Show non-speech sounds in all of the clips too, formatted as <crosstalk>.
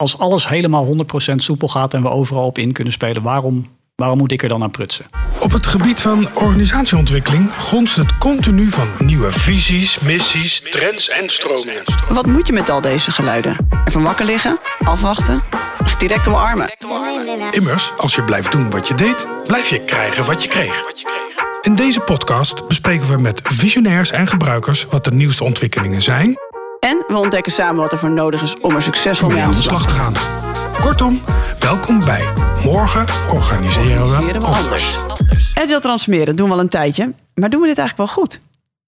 als alles helemaal 100% soepel gaat en we overal op in kunnen spelen, waarom, waarom moet ik er dan aan prutsen? Op het gebied van organisatieontwikkeling gonst het continu van nieuwe visies, missies, trends en stromingen. Wat moet je met al deze geluiden? Ervan wakker liggen? Afwachten? Of direct omarmen? Immers, als je blijft doen wat je deed, blijf je krijgen wat je kreeg. In deze podcast bespreken we met visionairs en gebruikers wat de nieuwste ontwikkelingen zijn En we ontdekken samen wat er voor nodig is om er succesvol mee aan de slag te te gaan. Kortom, welkom bij Morgen organiseren we Organiseren we anders. Agile transformeren doen we al een tijdje, maar doen we dit eigenlijk wel goed?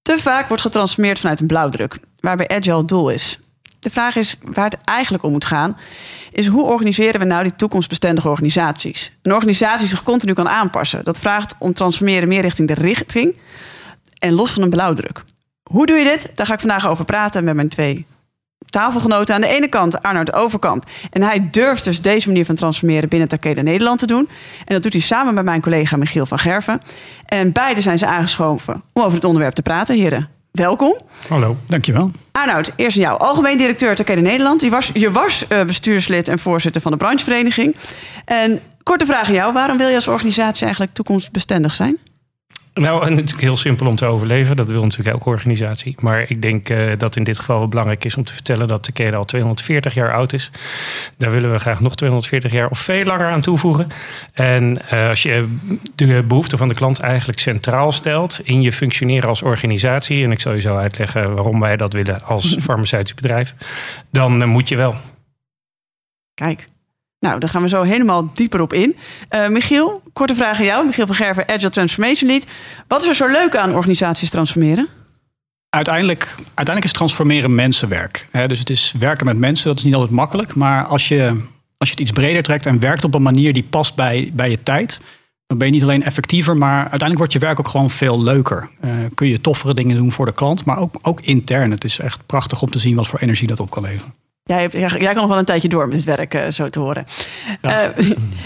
Te vaak wordt getransformeerd vanuit een blauwdruk, waarbij Agile het doel is. De vraag is waar het eigenlijk om moet gaan, is hoe organiseren we nou die toekomstbestendige organisaties? Een organisatie die zich continu kan aanpassen. Dat vraagt om transformeren meer richting de richting en los van een blauwdruk. Hoe doe je dit? Daar ga ik vandaag over praten met mijn twee tafelgenoten. Aan de ene kant Arnoud Overkamp. En hij durft dus deze manier van transformeren binnen Takeda Nederland te doen. En dat doet hij samen met mijn collega Michiel van Gerven. En beide zijn ze aangeschoven om over het onderwerp te praten. Heren, welkom. Hallo. Dankjewel. Arnoud, eerst aan jou. Algemeen directeur Takeda Nederland. Je was, je was eh, bestuurslid en voorzitter van de branchevereniging. En korte vraag aan jou. Waarom wil je als organisatie eigenlijk toekomstbestendig zijn? Nou, natuurlijk heel simpel om te overleven. Dat wil natuurlijk elke organisatie. Maar ik denk eh, dat in dit geval wel belangrijk is om te vertellen dat Takeda al 240 jaar oud is. Daar willen we graag nog 240 jaar of veel langer aan toevoegen. En eh, als je de behoeften van de klant eigenlijk centraal stelt in je functioneren als organisatie, en ik zal je zo uitleggen waarom wij dat willen als <laughs> farmaceutisch bedrijf, dan eh, moet je wel. Kijk. Nou, daar gaan we zo helemaal dieper op in. Eh, Michiel, korte vraag aan jou. Michiel van Gerven, Agile Transformation Lead. Wat is er zo leuk aan organisaties transformeren? Uiteindelijk, uiteindelijk is transformeren mensenwerk. Dus het is werken met mensen, dat is niet altijd makkelijk. Maar als je, als je het iets breder trekt en werkt op een manier die past bij, bij je tijd, dan ben je niet alleen effectiever, maar uiteindelijk wordt je werk ook gewoon veel leuker. Eh, kun je toffere dingen doen voor de klant, maar ook, ook intern. Het is echt prachtig om te zien wat voor energie dat op kan leveren. Jij, hebt- jij, jij kan nog wel een tijdje door met het werk, eh, zo te horen. Ja.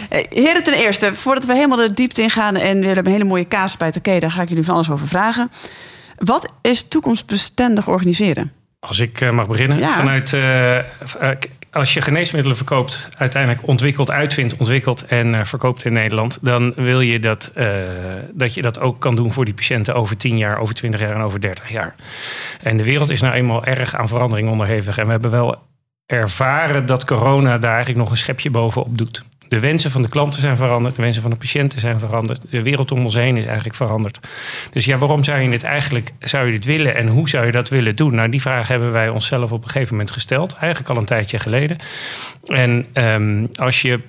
Eh, <laughs> heren, ten eerste, voordat we helemaal de diepte ingaan... en we hebben een hele mooie kaas bij Takeda... daar ga ik jullie van alles over vragen. Wat is toekomstbestendig organiseren? Als ik eh, mag beginnen. Ja. Vanuit, als je geneesmiddelen verkoopt, uiteindelijk ontwikkelt, uitvindt, ontwikkelt en verkoopt in Nederland, dan wil je dat, dat je dat ook kan doen voor die patiënten over 10 jaar, over 20 jaar en over 30 jaar. En de wereld is nou eenmaal erg aan verandering onderhevig. En we hebben wel ervaren dat corona daar eigenlijk nog een schepje bovenop doet. De wensen van de klanten zijn veranderd, de wensen van de patiënten zijn veranderd, de wereld om ons heen is eigenlijk veranderd. Dus ja, waarom zou je dit eigenlijk zou je dit willen en hoe zou je dat willen doen? Nou, die vraag hebben wij onszelf op een gegeven moment gesteld, eigenlijk al een tijdje geleden. En ehm, als je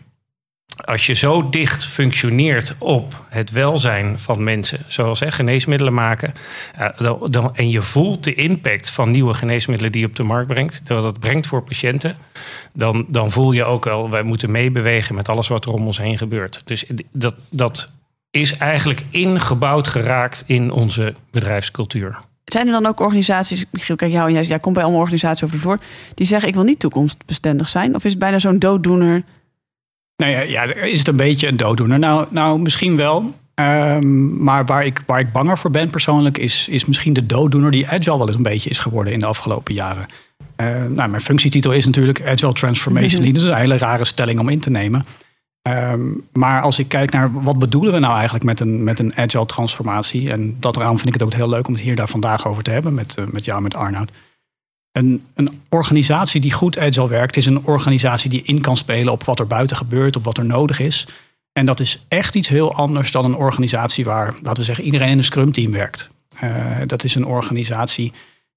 als je zo dicht functioneert op het welzijn van mensen, zoals hè, geneesmiddelen maken, ja, dan, en je voelt de impact van nieuwe geneesmiddelen die je op de markt brengt, wat dat brengt voor patiënten, dan, dan voel je ook al, wij moeten meebewegen met alles wat er om ons heen gebeurt. Dus dat, dat is eigenlijk ingebouwd geraakt in onze bedrijfscultuur. Zijn er dan ook organisaties... Michiel, kijk jou jij, jij komt bij allemaal organisaties over voor... die zeggen ik wil niet toekomstbestendig zijn? Of is het bijna zo'n dooddoener? Nou ja, ja, is het een beetje een dooddoener? Nou, nou misschien wel. Ehm, maar waar ik, waar ik banger voor ben persoonlijk... Is, is misschien de dooddoener die Agile wel eens een beetje is geworden in de afgelopen jaren. Eh, nou, mijn functietitel is natuurlijk Agile Transformation <laughs> Lead. Dat is een hele rare stelling om in te nemen. Ehm, maar als ik kijk naar wat bedoelen we nou eigenlijk met een, met een agile transformatie. En dat eraan vind ik het ook heel leuk om het hier daar vandaag over te hebben met, eh, met jou en met Arnoud. Een, een organisatie die goed agile werkt, is een organisatie die in kan spelen op wat er buiten gebeurt, op wat er nodig is. En dat is echt iets heel anders dan een organisatie waar, laten we zeggen, iedereen in een scrum team werkt. Eh, dat is een organisatie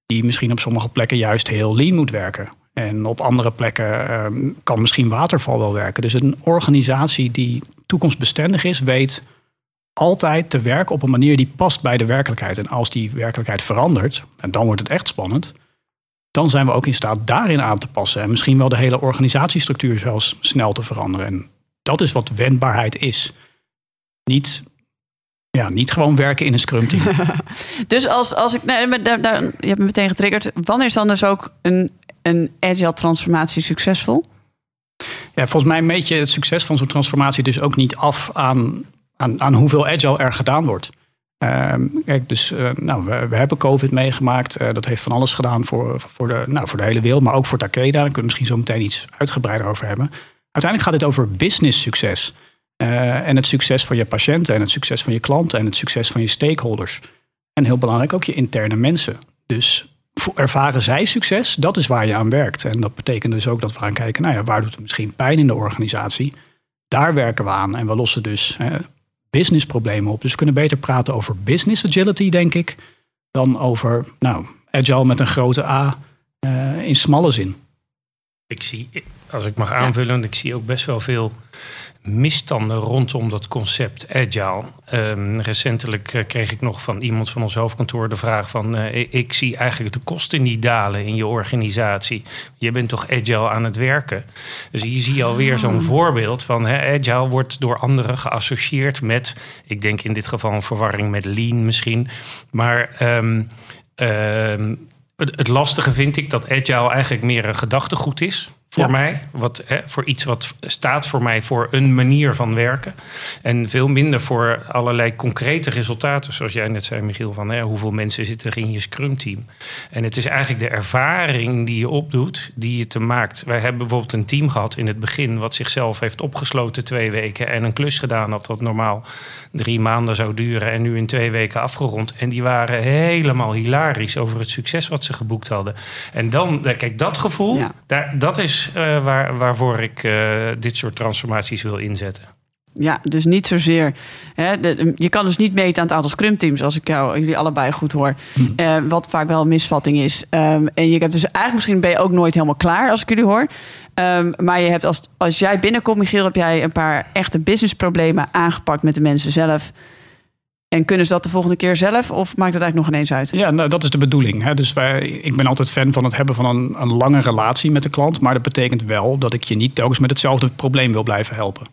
die misschien op sommige plekken juist heel lean moet werken. En op andere plekken ehm, kan misschien waterval wel werken. Dus een organisatie die toekomstbestendig is, weet altijd te werken op een manier die past bij de werkelijkheid. En als die werkelijkheid verandert, en dan wordt het echt spannend, dan zijn we ook in staat daarin aan te passen. En misschien wel de hele organisatiestructuur zelfs snel te veranderen. En dat is wat wendbaarheid is. Niet, ja, niet gewoon werken in een scrum team. <laughs> Dus als, als ik... Nee, maar daar, daar, je hebt me meteen getriggerd. Wanneer is dan dus ook een, een agile transformatie succesvol? Ja, volgens mij meet je het succes van zo'n transformatie dus ook niet af aan, aan, aan hoeveel agile er gedaan wordt. Ehm, kijk, dus uh, nou, we, hebben COVID meegemaakt. Uh, dat heeft van alles gedaan voor, voor, de, nou, voor de hele wereld, maar ook voor Takeda. Daar kunnen we misschien zo meteen iets uitgebreider over hebben. Uiteindelijk gaat het over business succes. Uh, en het succes van je patiënten en het succes van je klanten en het succes van je stakeholders. En heel belangrijk ook je interne mensen. Dus ervaren zij succes, dat is waar je aan werkt. En dat betekent dus ook dat we gaan kijken, nou ja, waar doet het misschien pijn in de organisatie? Daar werken we aan en we lossen dus businessproblemen op. Dus we kunnen beter praten over business agility, denk ik, dan over nou, agile met een grote A uh, in smalle zin. Ik zie, als ik mag aanvullen, ik zie ook best wel veel misstanden rondom dat concept agile. Um, recentelijk uh, kreeg ik nog van iemand van ons hoofdkantoor de vraag van... Uh, ik zie eigenlijk de kosten niet dalen in je organisatie. Je bent toch agile aan het werken? Dus hier zie je alweer zo'n ah. voorbeeld van... Hè, agile wordt door anderen geassocieerd met... ik denk in dit geval een verwarring met lean misschien. Maar... Um, um, het lastige vind ik dat agile eigenlijk meer een gedachtegoed is voor mij. Wat, hè, voor iets wat staat voor mij voor een manier van werken. En veel minder voor allerlei concrete resultaten. Zoals jij net zei, Michiel, van hè, hoeveel mensen zitten er in je Scrum-team. En het is eigenlijk de ervaring die je opdoet, die je te maakt. Wij hebben bijvoorbeeld een team gehad in het begin... wat zichzelf heeft opgesloten twee weken... en een klus gedaan had dat normaal drie maanden zou duren... en nu in twee weken afgerond. En die waren helemaal hilarisch over het succes wat ze geboekt hadden. En dan, kijk, dat gevoel, daar, dat is uh, waar, waarvoor ik uh, dit soort transformaties wil inzetten. Ja, dus niet zozeer. Hè, de, je kan dus niet meten aan het aantal scrumteams, als ik jou, jullie allebei goed hoor. Hm. Uh, wat vaak wel een misvatting is. Um, en je hebt dus eigenlijk misschien ben je ook nooit helemaal klaar, als ik jullie hoor. Um, maar je hebt als, als jij binnenkomt, Michiel, heb jij een paar echte businessproblemen aangepakt met de mensen zelf. En kunnen ze dat de volgende keer zelf of maakt het eigenlijk nog ineens uit? Ja, nou, dat is de bedoeling. Hè. Dus wij, ik ben altijd fan van het hebben van een, een lange relatie met de klant. Maar dat betekent wel dat ik je niet telkens met hetzelfde probleem wil blijven helpen.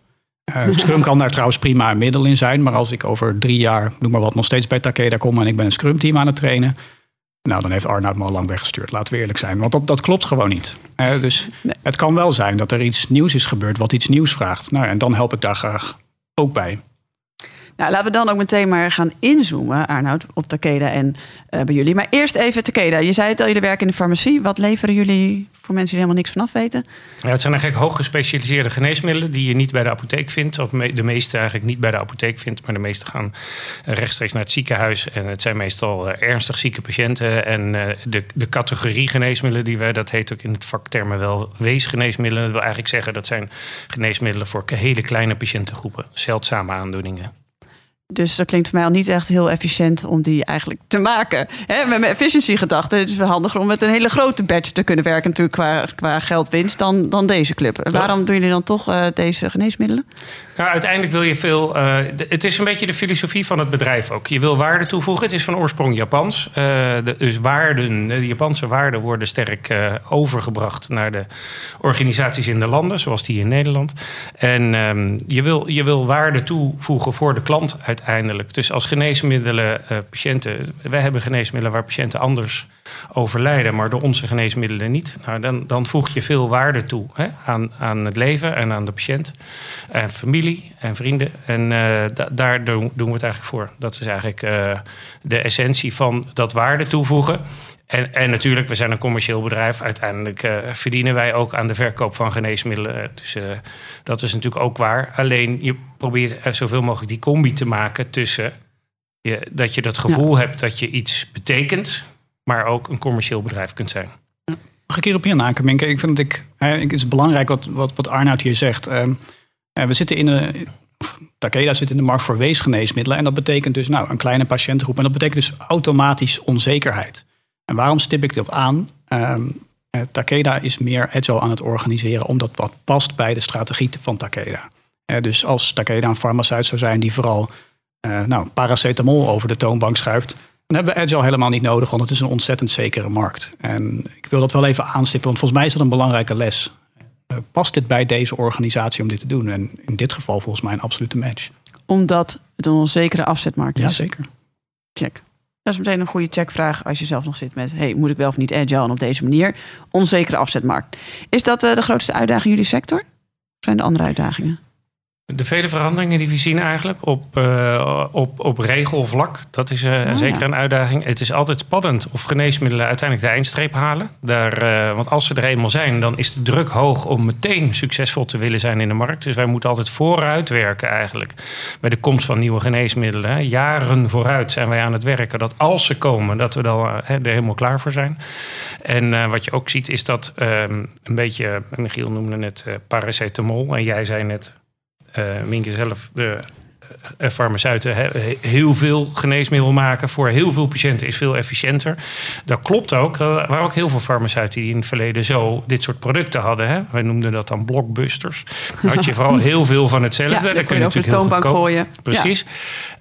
Uh, <laughs> Scrum kan daar trouwens prima een middel in zijn. Maar als ik over drie jaar, noem maar wat, nog steeds bij Takeda kom en ik ben een Scrum team aan het trainen. Nou, dan heeft Arnoud me al lang weggestuurd. Laten we eerlijk zijn. Want dat, dat klopt gewoon niet. Uh, dus het kan wel zijn dat er iets nieuws is gebeurd wat iets nieuws vraagt. Nou, en dan help ik daar graag ook bij. Nou, laten we dan ook meteen maar gaan inzoomen, Arnoud, op Takeda en uh, bij jullie. Maar eerst even Takeda. Je zei het al, jullie werken in de farmacie. Wat leveren jullie voor mensen die helemaal niks vanaf weten? Ja, het zijn eigenlijk hooggespecialiseerde geneesmiddelen die je niet bij de apotheek vindt. Of de meeste eigenlijk niet bij de apotheek vindt, maar de meeste gaan eh, rechtstreeks naar het ziekenhuis. En het zijn meestal uh, ernstig zieke patiënten. En de, de categorie geneesmiddelen die wij, dat heet ook in het vaktermen wel weesgeneesmiddelen. Dat wil eigenlijk zeggen dat zijn geneesmiddelen voor hele kleine patiëntengroepen, zeldzame aandoeningen. Dus dat klinkt voor mij al niet echt heel efficiënt om die eigenlijk te maken. He, met mijn efficiency gedachten. Het is wel handiger om met een hele grote batch te kunnen werken, natuurlijk qua, qua geldwinst, dan, dan deze club. Waarom doen jullie dan toch uh, deze geneesmiddelen? Uiteindelijk wil je veel. Uh, het is een beetje de filosofie van het bedrijf ook. Je wil waarde toevoegen. Het is van oorsprong Japans. De, dus waarden, de Japanse waarden worden sterk overgebracht naar de organisaties in de landen, zoals die in Nederland. En um, je, wil, je wil waarde toevoegen voor de klant uiteindelijk. Dus als geneesmiddelen patiënten, wij hebben geneesmiddelen waar patiënten anders overlijden, maar door onze geneesmiddelen niet. Nou, dan, dan voeg je veel waarde toe hè, aan, aan het leven en aan de patiënt. En familie en vrienden. En uh, da daar doen, doen, we het eigenlijk voor. Dat is eigenlijk uh, de essentie van dat waarde toevoegen. En, en, natuurlijk, we zijn een commercieel bedrijf. Uiteindelijk uh, verdienen wij ook aan de verkoop van geneesmiddelen. Dus uh, dat is natuurlijk ook waar. Alleen je probeert zoveel mogelijk die combi te maken tussen je, dat je dat gevoel ja. hebt dat je iets betekent, maar ook een commercieel bedrijf kunt zijn. Mag ik hierop inhaken, Minke? Ik vind dat ik, het is belangrijk wat, wat, wat Arnoud hier zegt. Uh, we zitten in. Takeda zit in de markt voor weesgeneesmiddelen. En dat betekent dus nou, een kleine patiëntengroep. En dat betekent dus automatisch onzekerheid. En waarom stip ik dat aan? Um, Takeda is meer agile aan het organiseren, omdat wat past bij de strategie van Takeda. Uh, dus als Takeda een farmaceut zou zijn die vooral nou, paracetamol over de toonbank schuift, dan hebben we agile helemaal niet nodig, want het is een ontzettend zekere markt. En ik wil dat wel even aanstippen, want volgens mij is dat een belangrijke les. past dit bij deze organisatie om dit te doen? En in dit geval volgens mij een absolute match. Omdat het een onzekere afzetmarkt is? Ja, zeker. Check. Dat is meteen een goede checkvraag als je zelf nog zit met... hey, moet ik wel of niet agile en op deze manier? Onzekere afzetmarkt. Is dat uh, de grootste uitdaging in jullie sector? Of zijn er andere uitdagingen? De vele veranderingen die we zien eigenlijk op, uh, op, op regelvlak, dat is uh, oh, zeker ja. een uitdaging. Het is altijd spannend of geneesmiddelen uiteindelijk de eindstreep halen. Daar, uh, want als ze er eenmaal zijn, dan is de druk hoog om meteen succesvol te willen zijn in de markt. Dus wij moeten altijd vooruit werken eigenlijk bij de komst van nieuwe geneesmiddelen. Hè. Jaren vooruit zijn wij aan het werken dat als ze komen, dat we dan er helemaal klaar voor zijn. En wat je ook ziet is dat ehm, een beetje, Michiel noemde net paracetamol en jij zei net Minke zelf, de uh, farmaceuten, he, heel veel geneesmiddel maken voor heel veel patiënten is veel efficiënter. Dat klopt ook. Er waren ook heel veel farmaceuten die in het verleden zo dit soort producten hadden. Hè. Wij noemden dat dan blockbusters. Dan had je vooral <laughs> heel veel van hetzelfde. Ja, dat kun je op de toonbank gooien. Precies.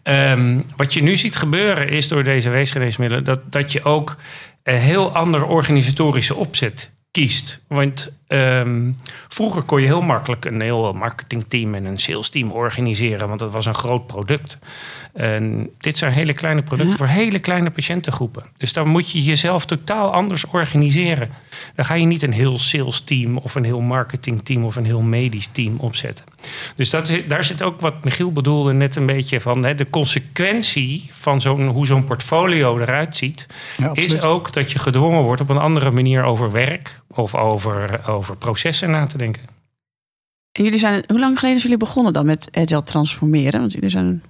Ja. Um, wat je nu ziet gebeuren is door deze weesgeneesmiddelen dat, dat je ook een heel ander organisatorische opzet kiest. Want um, vroeger kon je heel makkelijk een heel marketingteam en een salesteam organiseren, want dat was een groot product. En dit zijn hele kleine producten voor hele kleine patiëntengroepen. Dus dan moet je jezelf totaal anders organiseren. Dan ga je niet een heel sales team of een heel marketingteam of een heel medisch team opzetten. Dus dat daar zit ook wat Michiel bedoelde net een beetje van. Hè, de consequentie van zo'n, hoe zo'n portfolio eruit ziet, ja, is ook dat je gedwongen wordt op een andere manier over werk of over, over processen na te denken. En jullie zijn, hoe lang geleden zijn jullie begonnen dan met agile transformeren? Want jullie zijn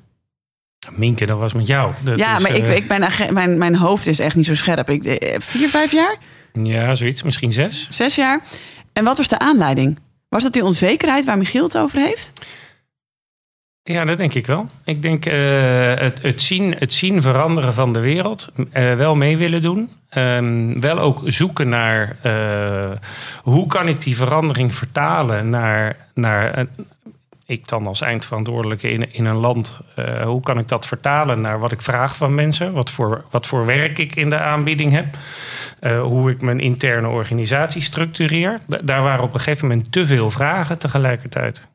Minke, dat was met jou. Dat ja, is, maar ik, uh, ik ben, mijn, mijn hoofd is echt niet zo scherp. Ik, eh, vier, vijf jaar? Ja, zoiets. Misschien zes. Zes jaar. En wat was de aanleiding? Was dat die onzekerheid waar Michiel het over heeft? Ja, dat denk ik wel. Ik denk uh, het, het, zien, het zien veranderen van de wereld, uh, wel mee willen doen. Um, wel ook zoeken naar uh, hoe kan ik die verandering vertalen naar, naar ik dan als eindverantwoordelijke in, in een land, hoe kan ik dat vertalen naar wat ik vraag van mensen? Wat voor, wat voor werk ik in de aanbieding heb? Hoe ik mijn interne organisatie structureer? Daar waren op een gegeven moment te veel vragen tegelijkertijd.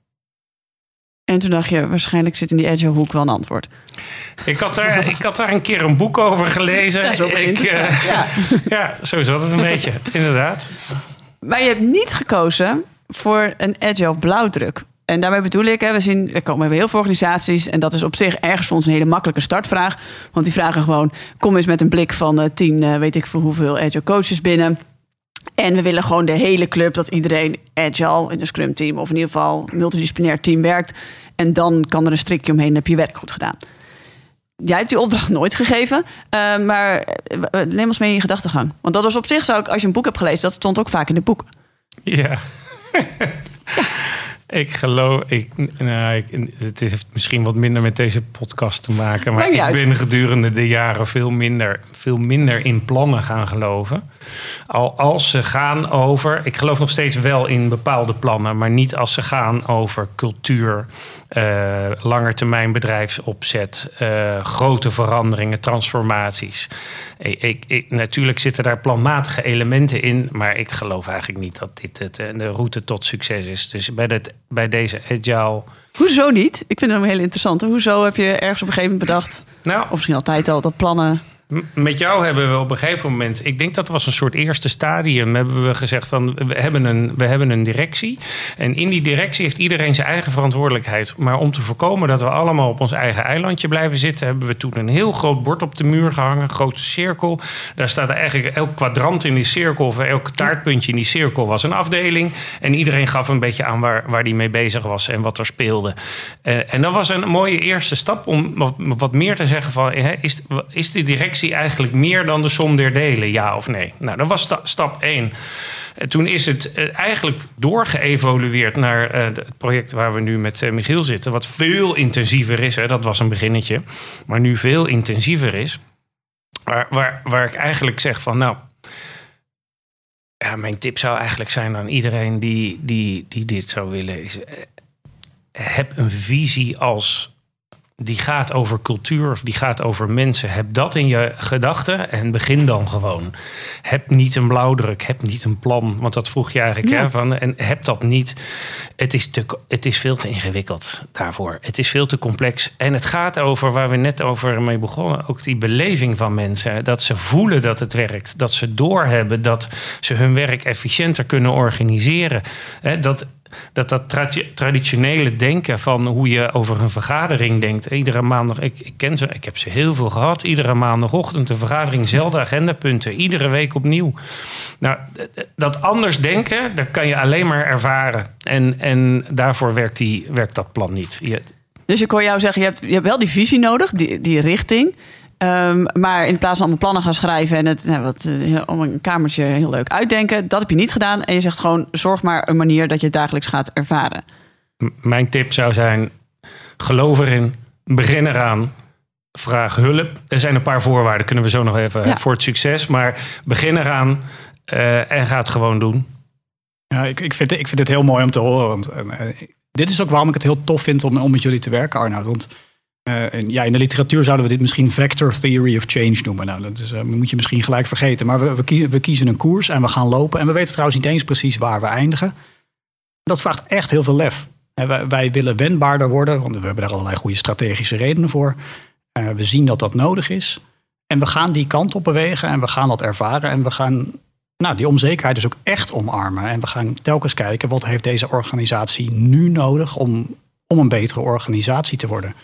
En toen dacht je, waarschijnlijk zit in die agile hoek wel een antwoord. Ik had daar, ik had daar een keer een boek over gelezen. <laughs> Ja, zo, ik, uh, ja. <laughs> ja, zo zat het een beetje, inderdaad. Maar je hebt niet gekozen voor een agile blauwdruk. En daarmee bedoel ik, hè, we, zien, we komen bij heel veel organisaties. En dat is op zich ergens voor ons een hele makkelijke startvraag. Want die vragen gewoon: kom eens met een blik van uh, tien, uh, weet ik voor hoeveel agile coaches binnen. En we willen gewoon de hele club, dat iedereen agile in een scrum team of in ieder geval multidisciplinair team werkt. En dan kan er een strikje omheen en heb je werk goed gedaan. Jij hebt die opdracht nooit gegeven, uh, maar neem ons mee in je gedachtegang. Want dat was op zich, zou ik, als je een boek hebt gelezen, dat stond ook vaak in de boeken. Ja. ja. <laughs> Ik geloof, ik, nou, ik, het heeft misschien wat minder met deze podcast te maken, maar ik ben gedurende de jaren veel minder, veel minder in plannen gaan geloven. Al als ze gaan over, ik geloof nog steeds wel in bepaalde plannen, maar niet als ze gaan over cultuur, uh, langetermijn bedrijfsopzet, uh, grote veranderingen, transformaties. Ik, ik, ik, natuurlijk zitten daar planmatige elementen in, maar ik geloof eigenlijk niet dat dit het, eh, de route tot succes is. Dus bij, dat, bij deze agile. Hoezo niet? Ik vind het heel interessant. Hoezo heb je ergens op een gegeven moment bedacht, nou, of misschien altijd al, dat plannen met jou hebben we op een gegeven moment, ik denk dat was een soort eerste stadium, hebben we gezegd van we hebben, een, we hebben een directie. En in die directie heeft iedereen zijn eigen verantwoordelijkheid. Maar om te voorkomen dat we allemaal op ons eigen eilandje blijven zitten, hebben we toen een heel groot bord op de muur gehangen, een grote cirkel. Daar staat eigenlijk elk kwadrant in die cirkel, of elk taartpuntje in die cirkel was een afdeling. En iedereen gaf een beetje aan waar, waar die mee bezig was en wat er speelde. Uh, en dat was een mooie eerste stap om wat, wat meer te zeggen van, is, is de directie eigenlijk meer dan de som der delen, ja of nee? Nou, dat was stap 1. Toen is het eh, eigenlijk doorgeëvolueerd naar uh, het project waar we nu met Michiel zitten, wat veel intensiever is. Dat was een beginnetje, maar nu veel intensiever is. Waar, waar, waar ik eigenlijk zeg van, nou, ja, mijn tip zou eigenlijk zijn aan iedereen die, die, die dit zou willen, is heb een visie als die gaat over cultuur die gaat over mensen. Heb dat in je gedachten en begin dan gewoon. Heb niet een blauwdruk, heb niet een plan. Want dat vroeg je eigenlijk. Ja. Hè, van, en heb dat niet. Het is, te, het is veel te ingewikkeld daarvoor. Het is veel te complex. En het gaat over waar we net over mee begonnen. Ook die beleving van mensen. Dat ze voelen dat het werkt. Dat ze doorhebben dat ze hun werk efficiënter kunnen organiseren. Hè, dat dat dat tradi- traditionele denken van hoe je over een vergadering denkt. Iedere maandag, ik, ik ken ze, ik heb ze heel veel gehad. Iedere maandagochtend een vergadering, zelfde agendapunten. Iedere week opnieuw. Nou, dat anders denken, dat kan je alleen maar ervaren. En, en daarvoor werkt, die, werkt dat plan niet. Je, Dus ik hoor jou zeggen, je hebt, je hebt wel die visie nodig, die, die richting. Ehm, maar in plaats van allemaal plannen gaan schrijven en het nou, wat, eh, om een kamertje heel leuk uitdenken, dat heb je niet gedaan. En je zegt gewoon, zorg maar een manier dat je het dagelijks gaat ervaren. m- mijn tip zou zijn, geloof erin, begin eraan. Vraag hulp. Er zijn een paar voorwaarden, kunnen we zo nog even Ja. voor het succes. Maar begin eraan eh, en ga het gewoon doen. Ja, ik, ik, vind, ik vind het heel mooi om te horen. Want eh, eh, dit is ook waarom ik het heel tof vind om, om met jullie te werken, Arnoud. Want eh, in, ja, in de literatuur zouden we dit misschien vector theory of change noemen. Nou, dat is, eh, moet je misschien gelijk vergeten. Maar we, we, kiezen, we kiezen een koers en we gaan lopen. En we weten trouwens niet eens precies waar we eindigen. Dat vraagt echt heel veel lef. Wij willen wendbaarder worden, want we hebben daar allerlei goede strategische redenen voor. Eh, we zien dat dat nodig is. En we gaan die kant op bewegen en we gaan dat ervaren. En we gaan nou, die onzekerheid dus ook echt omarmen. En we gaan telkens kijken wat heeft deze organisatie nu nodig om, om een betere organisatie te worden.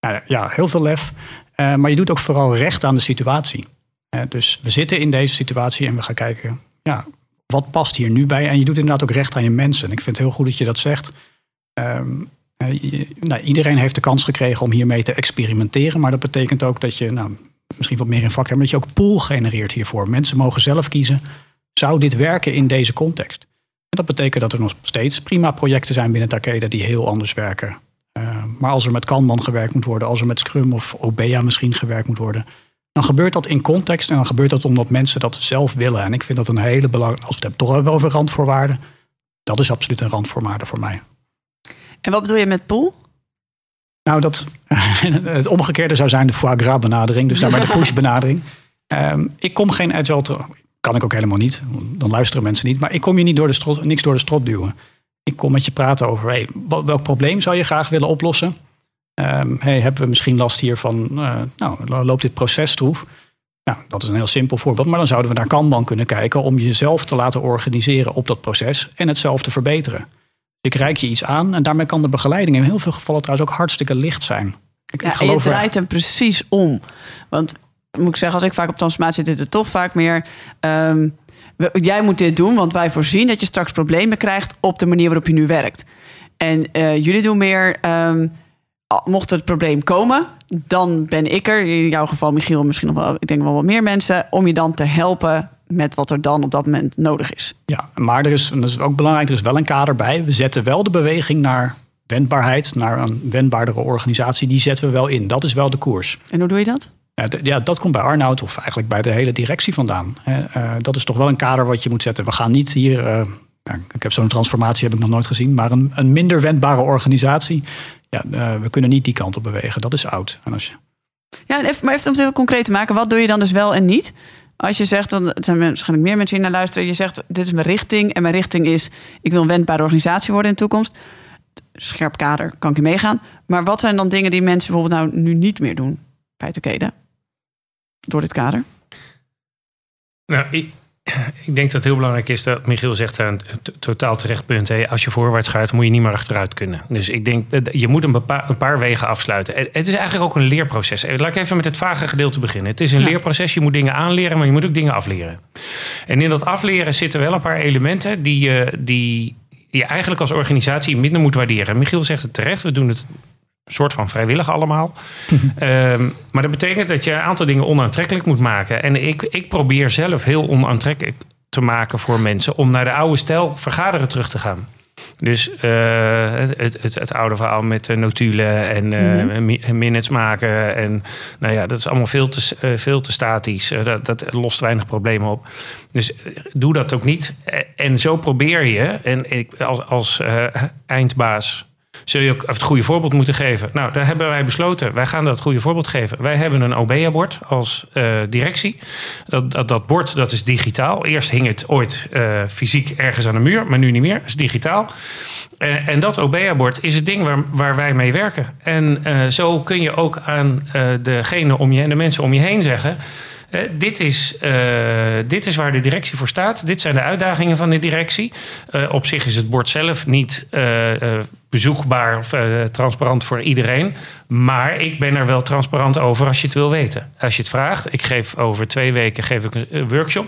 Nou, ja, heel veel lef. Eh, maar je doet ook vooral recht aan de situatie. Eh, dus we zitten in deze situatie en we gaan kijken, ja, wat past hier nu bij? En je doet inderdaad ook recht aan je mensen. En ik vind het heel goed dat je dat zegt. Ehm, eh, nou, iedereen heeft de kans gekregen om hiermee te experimenteren. Maar dat betekent ook dat je, nou, misschien wat meer in vak hebben, dat je ook pool genereert hiervoor. Mensen mogen zelf kiezen, zou dit werken in deze context? En dat betekent dat er nog steeds prima projecten zijn binnen Takeda die heel anders werken. Eh, maar als er met Kanban gewerkt moet worden, als er met Scrum of Obea misschien gewerkt moet worden, dan gebeurt dat in context en dan gebeurt dat omdat mensen dat zelf willen. En ik vind dat een hele belangrijke, als we het toch hebben over randvoorwaarden, dat is absoluut een randvoorwaarde voor mij. En wat bedoel je met pool? Nou, dat, <laughs> het omgekeerde zou zijn de foie gras benadering, dus daarmee de <laughs> push benadering. Ehm, ik kom geen agile, te- kan ik ook helemaal niet, dan luisteren mensen niet, maar ik kom je niet door de strot, niks door de strot duwen. Ik kom met je praten over hey, welk probleem zou je graag willen oplossen. Ehm, hey, hebben we misschien last hier van, eh, nou, lo- loopt dit proces stroef? Nou, dat is een heel simpel voorbeeld, maar dan zouden we naar Kanban kunnen kijken om jezelf te laten organiseren op dat proces en het zelf te verbeteren. Ik reik je iets aan en daarmee kan de begeleiding in heel veel gevallen trouwens ook hartstikke licht zijn. Ik, ik Ja, en je geloof er- draait hem precies om. Want moet ik zeggen, als ik vaak op transformatie zit, is het toch vaak meer. ehm, jij moet dit doen, want wij voorzien dat je straks problemen krijgt op de manier waarop je nu werkt. En eh, jullie doen meer. al- mocht het probleem komen, dan ben ik er. In jouw geval, Michiel, misschien nog wel, ik denk wel wat meer mensen, om je dan te helpen met wat er dan op dat moment nodig is. Ja, maar er is, en dat is ook belangrijk, er is wel een kader bij. We zetten wel de beweging naar wendbaarheid, naar een wendbaardere organisatie. Die zetten we wel in. Dat is wel de koers. En hoe doe je dat? Ja, dat komt bij Arnoud of eigenlijk bij de hele directie vandaan. Eh, dat is toch wel een kader wat je moet zetten. We gaan niet hier, eh, ik heb zo'n transformatie heb ik nog nooit gezien, maar een, een minder wendbare organisatie. Ja, eh, we kunnen niet die kant op bewegen. Dat is oud. En als je, Ja, en even, maar even om het heel concreet te maken, wat doe je dan dus wel en niet? Als je zegt, dan zijn waarschijnlijk meer mensen hier naar luisteren. Je zegt, dit is mijn richting. En mijn richting is, ik wil een wendbare organisatie worden in de toekomst. Scherp kader, kan ik je meegaan. Maar wat zijn dan dingen die mensen bijvoorbeeld nou nu niet meer doen bij Takeda? Door dit kader? Nou, ik, <clears throat> ik denk dat het heel belangrijk is dat Michiel zegt aan het t- totaal terecht punt. Hè, als je voorwaarts gaat, moet je niet meer achteruit kunnen. Dus ik denk dat je moet een, een paar wegen afsluiten. En Het is eigenlijk ook een leerproces. Eh, Laat ik even met het vage gedeelte beginnen. Het is een Ja. leerproces. Je moet dingen aanleren, maar je moet ook dingen afleren. En in dat afleren zitten wel een paar elementen die je, die je eigenlijk als organisatie minder moet waarderen. Michiel zegt het terecht. We doen het een soort van vrijwillig allemaal. <laughs> Ehm, maar dat betekent dat je een aantal dingen onaantrekkelijk moet maken. En ik, ik probeer zelf heel onaantrekkelijk te maken voor mensen om naar de oude stijl vergaderen terug te gaan. Dus eh, het, het, het oude verhaal met notulen en mi- minutes maken. En nou ja, dat is allemaal veel te, eh, veel te statisch. Dat, dat lost weinig problemen op. Dus doe dat ook niet. En zo probeer je, en ik als, als eindbaas zul je ook het goede voorbeeld moeten geven. Nou, daar hebben wij besloten. Wij gaan dat goede voorbeeld geven. Wij hebben een OBEA-bord als uh, directie. Dat, dat, bord dat is digitaal. Eerst hing het ooit uh, fysiek ergens aan de muur, maar nu niet meer. Het is digitaal. Uh, en dat OBEA-bord is het ding waar, waar wij mee werken. En zo kun je ook aan degene om je en de mensen om je heen zeggen. Uh, dit, is, uh, dit is waar de directie voor staat. Dit zijn de uitdagingen van de directie. Uh, op zich is het bord zelf niet bezoekbaar of transparant voor iedereen. Maar ik ben er wel transparant over als je het wil weten. Als je het vraagt. Ik geef over twee weken geef ik een workshop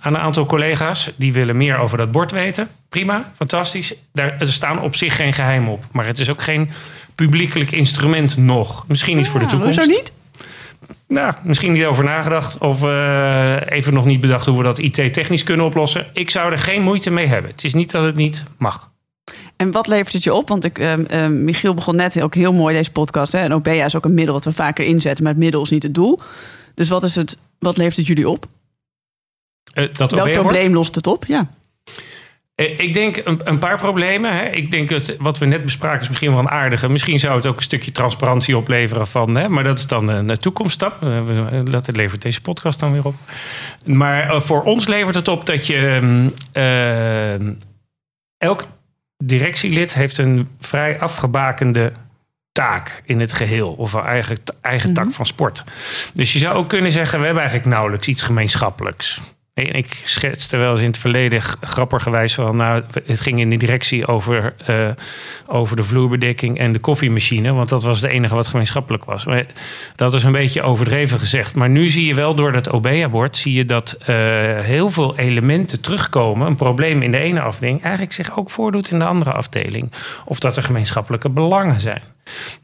aan een aantal collega's. Die willen meer over dat bord weten. Prima, fantastisch. Daar, er staan op zich geen geheim op. Maar het is ook geen publiekelijk instrument nog. Misschien niet ja, voor de toekomst. Hoezo niet? Nou, misschien niet over nagedacht. Of uh, even nog niet bedacht hoe we dat IT-technisch kunnen oplossen. Ik zou er geen moeite mee hebben. Het is niet dat het niet mag. En wat levert het je op? Want ik, uh, uh, Michiel begon net ook heel mooi deze podcast. Hè? En OBEA is ook een middel wat we vaker inzetten. Maar het middel is niet het doel. Dus wat, is het, wat levert het jullie op? dat Welk probleem lost het op? Ja. Eh, ik denk een, een paar problemen. Hè. Ik denk dat wat we net bespraken is misschien wel een aardige. Misschien zou het ook een stukje transparantie opleveren van. Hè, maar dat is dan een, toekomststap. Uh, dat levert deze podcast dan weer op. Maar voor ons levert het op dat je. Uh, elk directielid heeft een vrij afgebakende taak in het geheel. Of een eigen, eigen mm -hmm. tak van sport. Dus je zou ook kunnen zeggen: we hebben eigenlijk nauwelijks iets gemeenschappelijks. Ik schetste wel eens in het verleden grappigerwijs van... nou, het ging in de directie over, uh, over de vloerbedekking en de koffiemachine... want dat was het enige wat gemeenschappelijk was. Dat is een beetje overdreven gezegd. Maar nu zie je wel door dat OBEA-bord... zie je dat uh, heel veel elementen terugkomen. Een probleem in de ene afdeling eigenlijk zich ook voordoet in de andere afdeling. Of dat er gemeenschappelijke belangen zijn.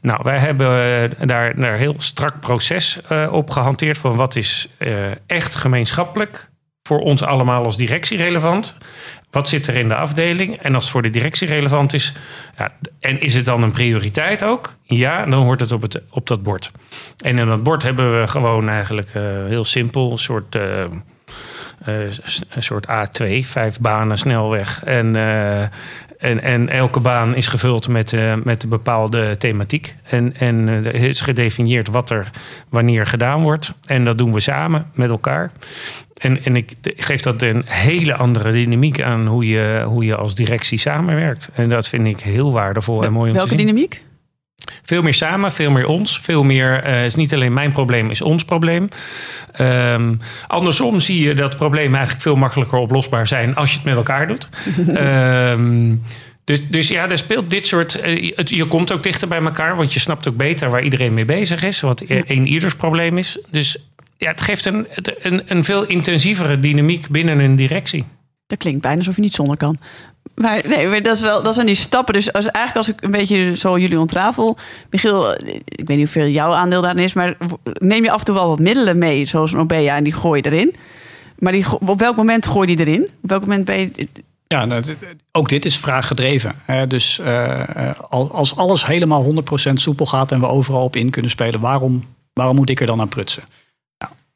Nou, wij hebben daar een heel strak proces op gehanteerd... van wat is echt gemeenschappelijk voor ons allemaal als directie relevant? Wat zit er in de afdeling? En als het voor de directie relevant is, ja, en is het dan een prioriteit ook? Ja, dan hoort het op, het, op dat bord. En in dat bord hebben we gewoon eigenlijk uh, heel simpel een soort, uh, uh, een soort A2, vijf banen snelweg. En en, en elke baan is gevuld met, uh, met een bepaalde thematiek. En, en uh, er is gedefinieerd wat er wanneer gedaan wordt. En dat doen we samen met elkaar. En, en ik geef dat een hele andere dynamiek aan hoe je, hoe je als directie samenwerkt. En dat vind ik heel waardevol en mooi om Welke te zien. dynamiek? Veel meer samen, veel meer ons. Veel meer uh, is niet alleen mijn probleem, is ons probleem. Um, andersom zie je dat problemen eigenlijk veel makkelijker oplosbaar zijn als je het met elkaar doet. um, <laughs> dus, dus ja, er speelt dit soort. Uh, het, je komt ook dichter bij elkaar, want je snapt ook beter waar iedereen mee bezig is. Wat een ieders probleem is. Dus ja, het geeft een, een, een veel intensievere dynamiek binnen een directie. Dat klinkt bijna alsof je niet zonder kan. Maar nee, dat, is wel, dat zijn die stappen. Dus als, eigenlijk als ik een beetje zo jullie ontrafel... Michiel, ik weet niet hoeveel jouw aandeel daarin is... maar neem je af en toe wel wat middelen mee, zoals een en die gooi je erin. Maar die, op welk moment gooi je die erin? Op welk moment ben je... Ja, nou, ook dit is vraaggedreven. Dus uh, als alles helemaal 100% soepel gaat... en we overal op in kunnen spelen... waarom, waarom moet ik er dan aan prutsen?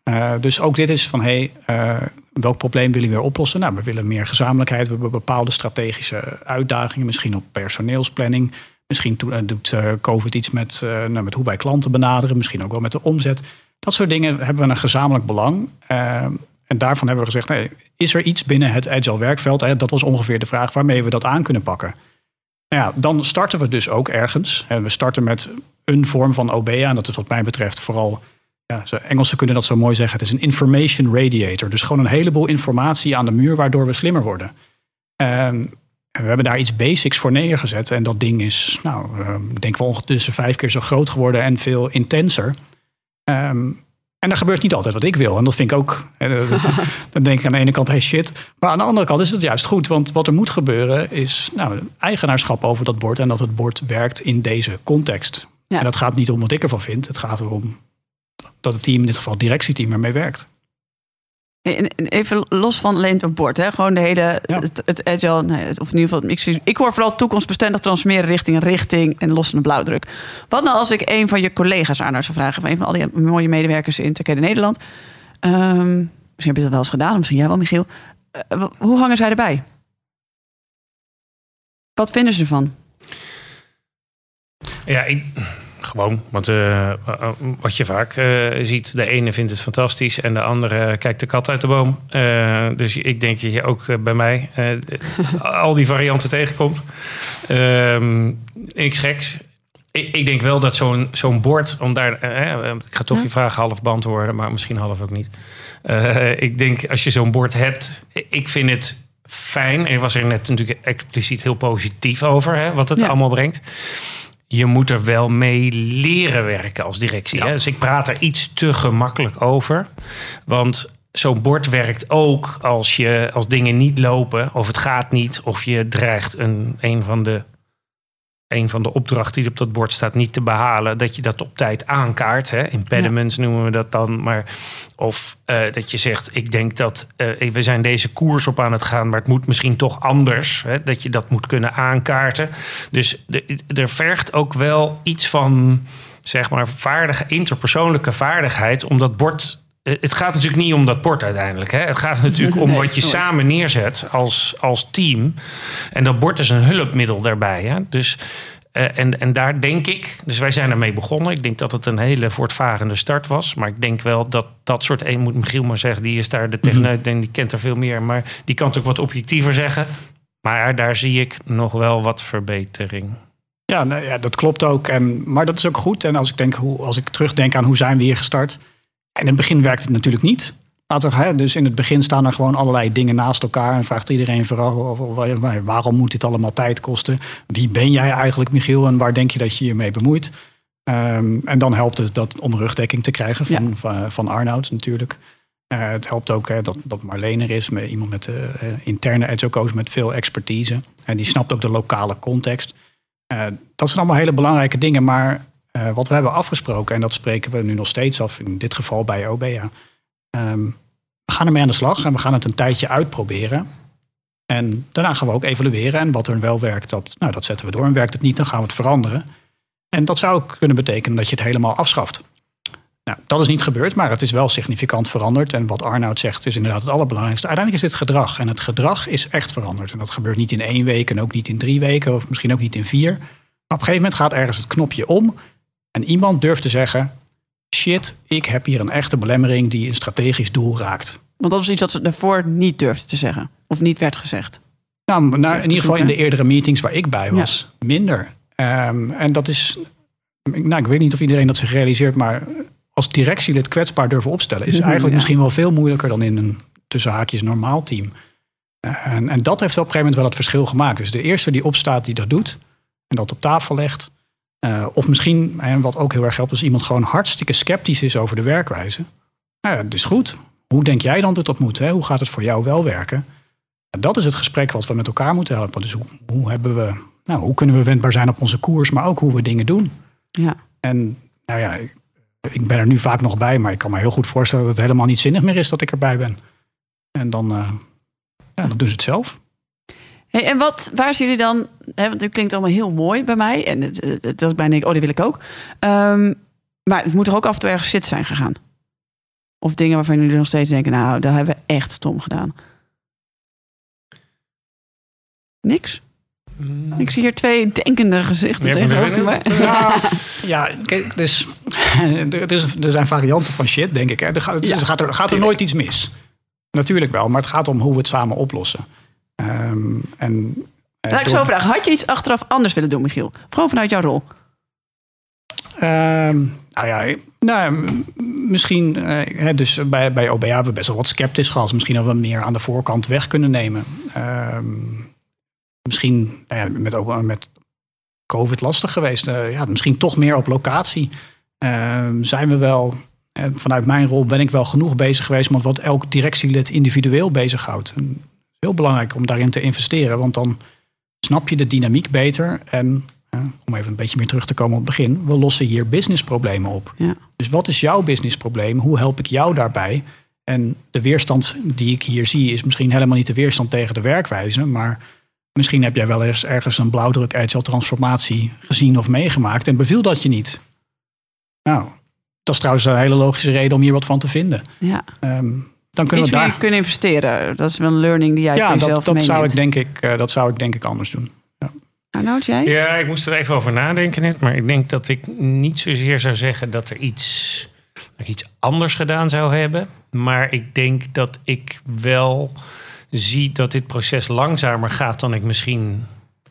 Uh, dus ook dit is van, hey, uh, welk probleem willen we weer oplossen? Nou, we willen meer gezamenlijkheid. We hebben bepaalde strategische uitdagingen, misschien op personeelsplanning. Misschien doet uh, COVID iets met, nou, met hoe wij klanten benaderen, misschien ook wel met de omzet. Dat soort dingen hebben we een gezamenlijk belang. en daarvan hebben we gezegd, nee, is er iets binnen het agile werkveld? Dat was ongeveer de vraag waarmee we dat aan kunnen pakken. Nou ja, dan starten we dus ook ergens. En we starten met een vorm van OBEA. En dat is wat mij betreft vooral ja, Engelsen kunnen dat zo mooi zeggen. Het is een information radiator. Dus gewoon een heleboel informatie aan de muur waardoor we slimmer worden. Um, we hebben daar iets basics voor neergezet. En dat ding is, nou, um, ik denk wel ondertussen vijf keer zo groot geworden en veel intenser. Um, en dat gebeurt niet altijd wat ik wil. En dat vind ik ook. <laughs> dan denk ik aan de ene kant, hey shit. Maar aan de andere kant is het juist goed. Want wat er moet gebeuren is nou, eigenaarschap over dat bord. En dat het bord werkt in deze context. Ja. En dat gaat niet om wat ik ervan vind. Het gaat erom dat het team, in dit geval het directieteam, ermee werkt. Even los van alleen het bord, hè? gewoon de hele, ja. het, het, agile, nee, of in ieder geval, ik, ik hoor vooral toekomstbestendig transformeren richting richting en lossende blauwdruk. Wat nou als ik een van je collega's aan zou vragen, van een van al die mooie medewerkers in Turkije Nederland, um, misschien heb je dat wel eens gedaan, misschien jij wel, Michiel. Uh, hoe hangen zij erbij? Wat vinden ze ervan? Ja, ik, gewoon. Want uh, wat je vaak uh, ziet, de ene vindt het fantastisch en de andere kijkt de kat uit de boom. Uh, dus ik denk dat je ook bij mij al die varianten tegenkomt. Niks geks. Ik, ik, denk wel dat zo'n zo'n bord, om daar, ik ga toch je vraag half beantwoorden, maar misschien half ook niet. ik denk als je zo'n bord hebt, ik vind het fijn. En was er net natuurlijk expliciet heel positief over, hè, wat het ja. allemaal brengt je moet er wel mee leren werken als directie. Hè? Dus ik praat er iets te gemakkelijk over. Want zo'n bord werkt ook als, je, als dingen niet lopen, of het gaat niet, of je dreigt een, een van de een van de opdrachten die op dat bord staat niet te behalen, dat je dat op tijd aankaart. Hè? Impediments noemen we dat dan. Maar, of uh, dat je zegt, ik denk dat uh, we zijn deze koers op aan het gaan, maar het moet misschien toch anders. Hè? Dat je dat moet kunnen aankaarten. Dus er vergt ook wel iets van, zeg maar, vaardige, interpersoonlijke vaardigheid om dat bord het gaat natuurlijk niet om dat bord uiteindelijk. Hè? Het gaat natuurlijk <laughs> om wat je samen neerzet als, als team. En dat bord is een hulpmiddel daarbij. Hè? Dus, uh, en, en daar denk ik, dus wij zijn ermee begonnen. Ik denk dat het een hele voortvarende start was. Maar ik denk wel dat dat soort een moet Michiel maar zeggen, die is daar de techneut en die kent er veel meer. Maar die kan het ook wat objectiever zeggen. Maar daar zie ik nog wel wat verbetering. Ja, nou ja dat klopt ook. En, maar dat is ook goed. En als ik, denk, hoe, als ik terugdenk aan hoe zijn we hier gestart in het begin werkt het natuurlijk niet. Dus in het begin staan er gewoon allerlei dingen naast elkaar. En vraagt iedereen vooral waarom moet dit allemaal tijd kosten? Wie ben jij eigenlijk, Michiel? En waar denk je dat je je mee bemoeit? Um, en dan helpt het dat, om rugdekking te krijgen van, ja. van, van, Arnoud natuurlijk. Uh, het helpt ook hè, dat, dat Marleen er is, met iemand met uh, interne edzoco's met veel expertise. En die snapt ook de lokale context. Uh, dat zijn allemaal hele belangrijke dingen. Maar uh, wat we hebben afgesproken, en dat spreken we nu nog steeds af, in dit geval bij OBA. Um, we gaan ermee aan de slag en we gaan het een tijdje uitproberen. En daarna gaan we ook evalueren. En wat er wel werkt, dat, nou, dat zetten we door. En werkt het niet, dan gaan we het veranderen. En dat zou kunnen betekenen dat je het helemaal afschaft. Nou, dat is niet gebeurd, maar het is wel significant veranderd. En wat Arnoud zegt is inderdaad het allerbelangrijkste. Uiteindelijk is dit gedrag. En het gedrag is echt veranderd. En dat gebeurt niet in één week en ook niet in drie weken, of misschien ook niet in vier. Maar op een gegeven moment gaat ergens het knopje om. En iemand durft te zeggen: shit, ik heb hier een echte belemmering die een strategisch doel raakt. Want dat was iets wat ze daarvoor niet durfden te zeggen. Of niet werd gezegd. Nou, nou in ieder geval in de eerdere meetings waar ik bij was, minder. Um, en dat is, nou, ik weet niet of iedereen dat zich realiseert, maar als directielid kwetsbaar durven opstellen, is eigenlijk misschien wel veel moeilijker dan in een tussen haakjes normaal team. En, en dat heeft op een gegeven moment wel het verschil gemaakt. Dus de eerste die opstaat, die dat doet en dat op tafel legt, uh, of misschien, en wat ook heel erg helpt, als iemand gewoon hartstikke sceptisch is over de werkwijze. Nou ja, het is goed. Hoe denk jij dan dat dat moet? Hè? Hoe gaat het voor jou wel werken? En dat is het gesprek wat we met elkaar moeten helpen. Dus hoe, hoe, hebben we, nou, hoe kunnen we wendbaar zijn op onze koers, maar ook hoe we dingen doen? Ja. En nou ja, ik, ik ben er nu vaak nog bij, maar ik kan me heel goed voorstellen dat het helemaal niet zinnig meer is dat ik erbij ben. En dan, uh, ja, dan doen ze het zelf. Hey, en wat, waar zien jullie dan? Hè, want het klinkt allemaal heel mooi bij mij. En het, het, dat is bijna, oh, die wil ik ook. Um, maar het moet er ook af en toe ergens shit zijn gegaan. Of dingen waarvan jullie nog steeds denken, nou, dat hebben we echt stom gedaan. Niks? Mm. Ik zie hier twee denkende gezichten tegenover me. Ja, <laughs> ja, kijk, dus <laughs> er, is, er zijn varianten van shit, denk ik. Hè. Er, gaat, dus er gaat, er, gaat er nooit iets mis. Natuurlijk wel, maar het gaat om hoe we het samen oplossen. Um, en, uh, Laat ik zo vragen. Had je iets achteraf anders willen doen, Michiel? Gewoon vanuit jouw rol. Um, nou ja, nou, misschien, uh, dus bij, bij OBA hebben we best wel wat sceptisch gehad. Misschien dat we meer aan de voorkant weg kunnen nemen. Um, misschien nou ja, met, met COVID lastig geweest. Uh, ja, misschien toch meer op locatie. zijn we wel, vanuit mijn rol ben ik wel genoeg bezig geweest met wat elk directielid individueel bezighoudt heel belangrijk om daarin te investeren. Want dan snap je de dynamiek beter. En om even een beetje meer terug te komen op het begin. We lossen hier businessproblemen op. Ja. Dus wat is jouw businessprobleem? Hoe help ik jou daarbij? En de weerstand die ik hier zie is misschien helemaal niet de weerstand tegen de werkwijze. Maar misschien heb jij wel eens ergens een blauwdruk agile transformatie gezien of meegemaakt. En beviel dat je niet. Nou, dat is trouwens een hele logische reden om hier wat van te vinden. Ja. Um, dan kunnen Iets we daar kunnen investeren. Dat is wel een learning die jij ja, voor jezelf dat, dat meeneemt. zou ik denk ik, uh, dat zou ik denk ik anders doen. Ja. Arnoud, jij? Ja, ik moest er even over nadenken net. Maar ik denk dat ik niet zozeer zou zeggen dat er iets, dat ik iets anders gedaan zou hebben. Maar ik denk dat ik wel zie dat dit proces langzamer gaat dan ik misschien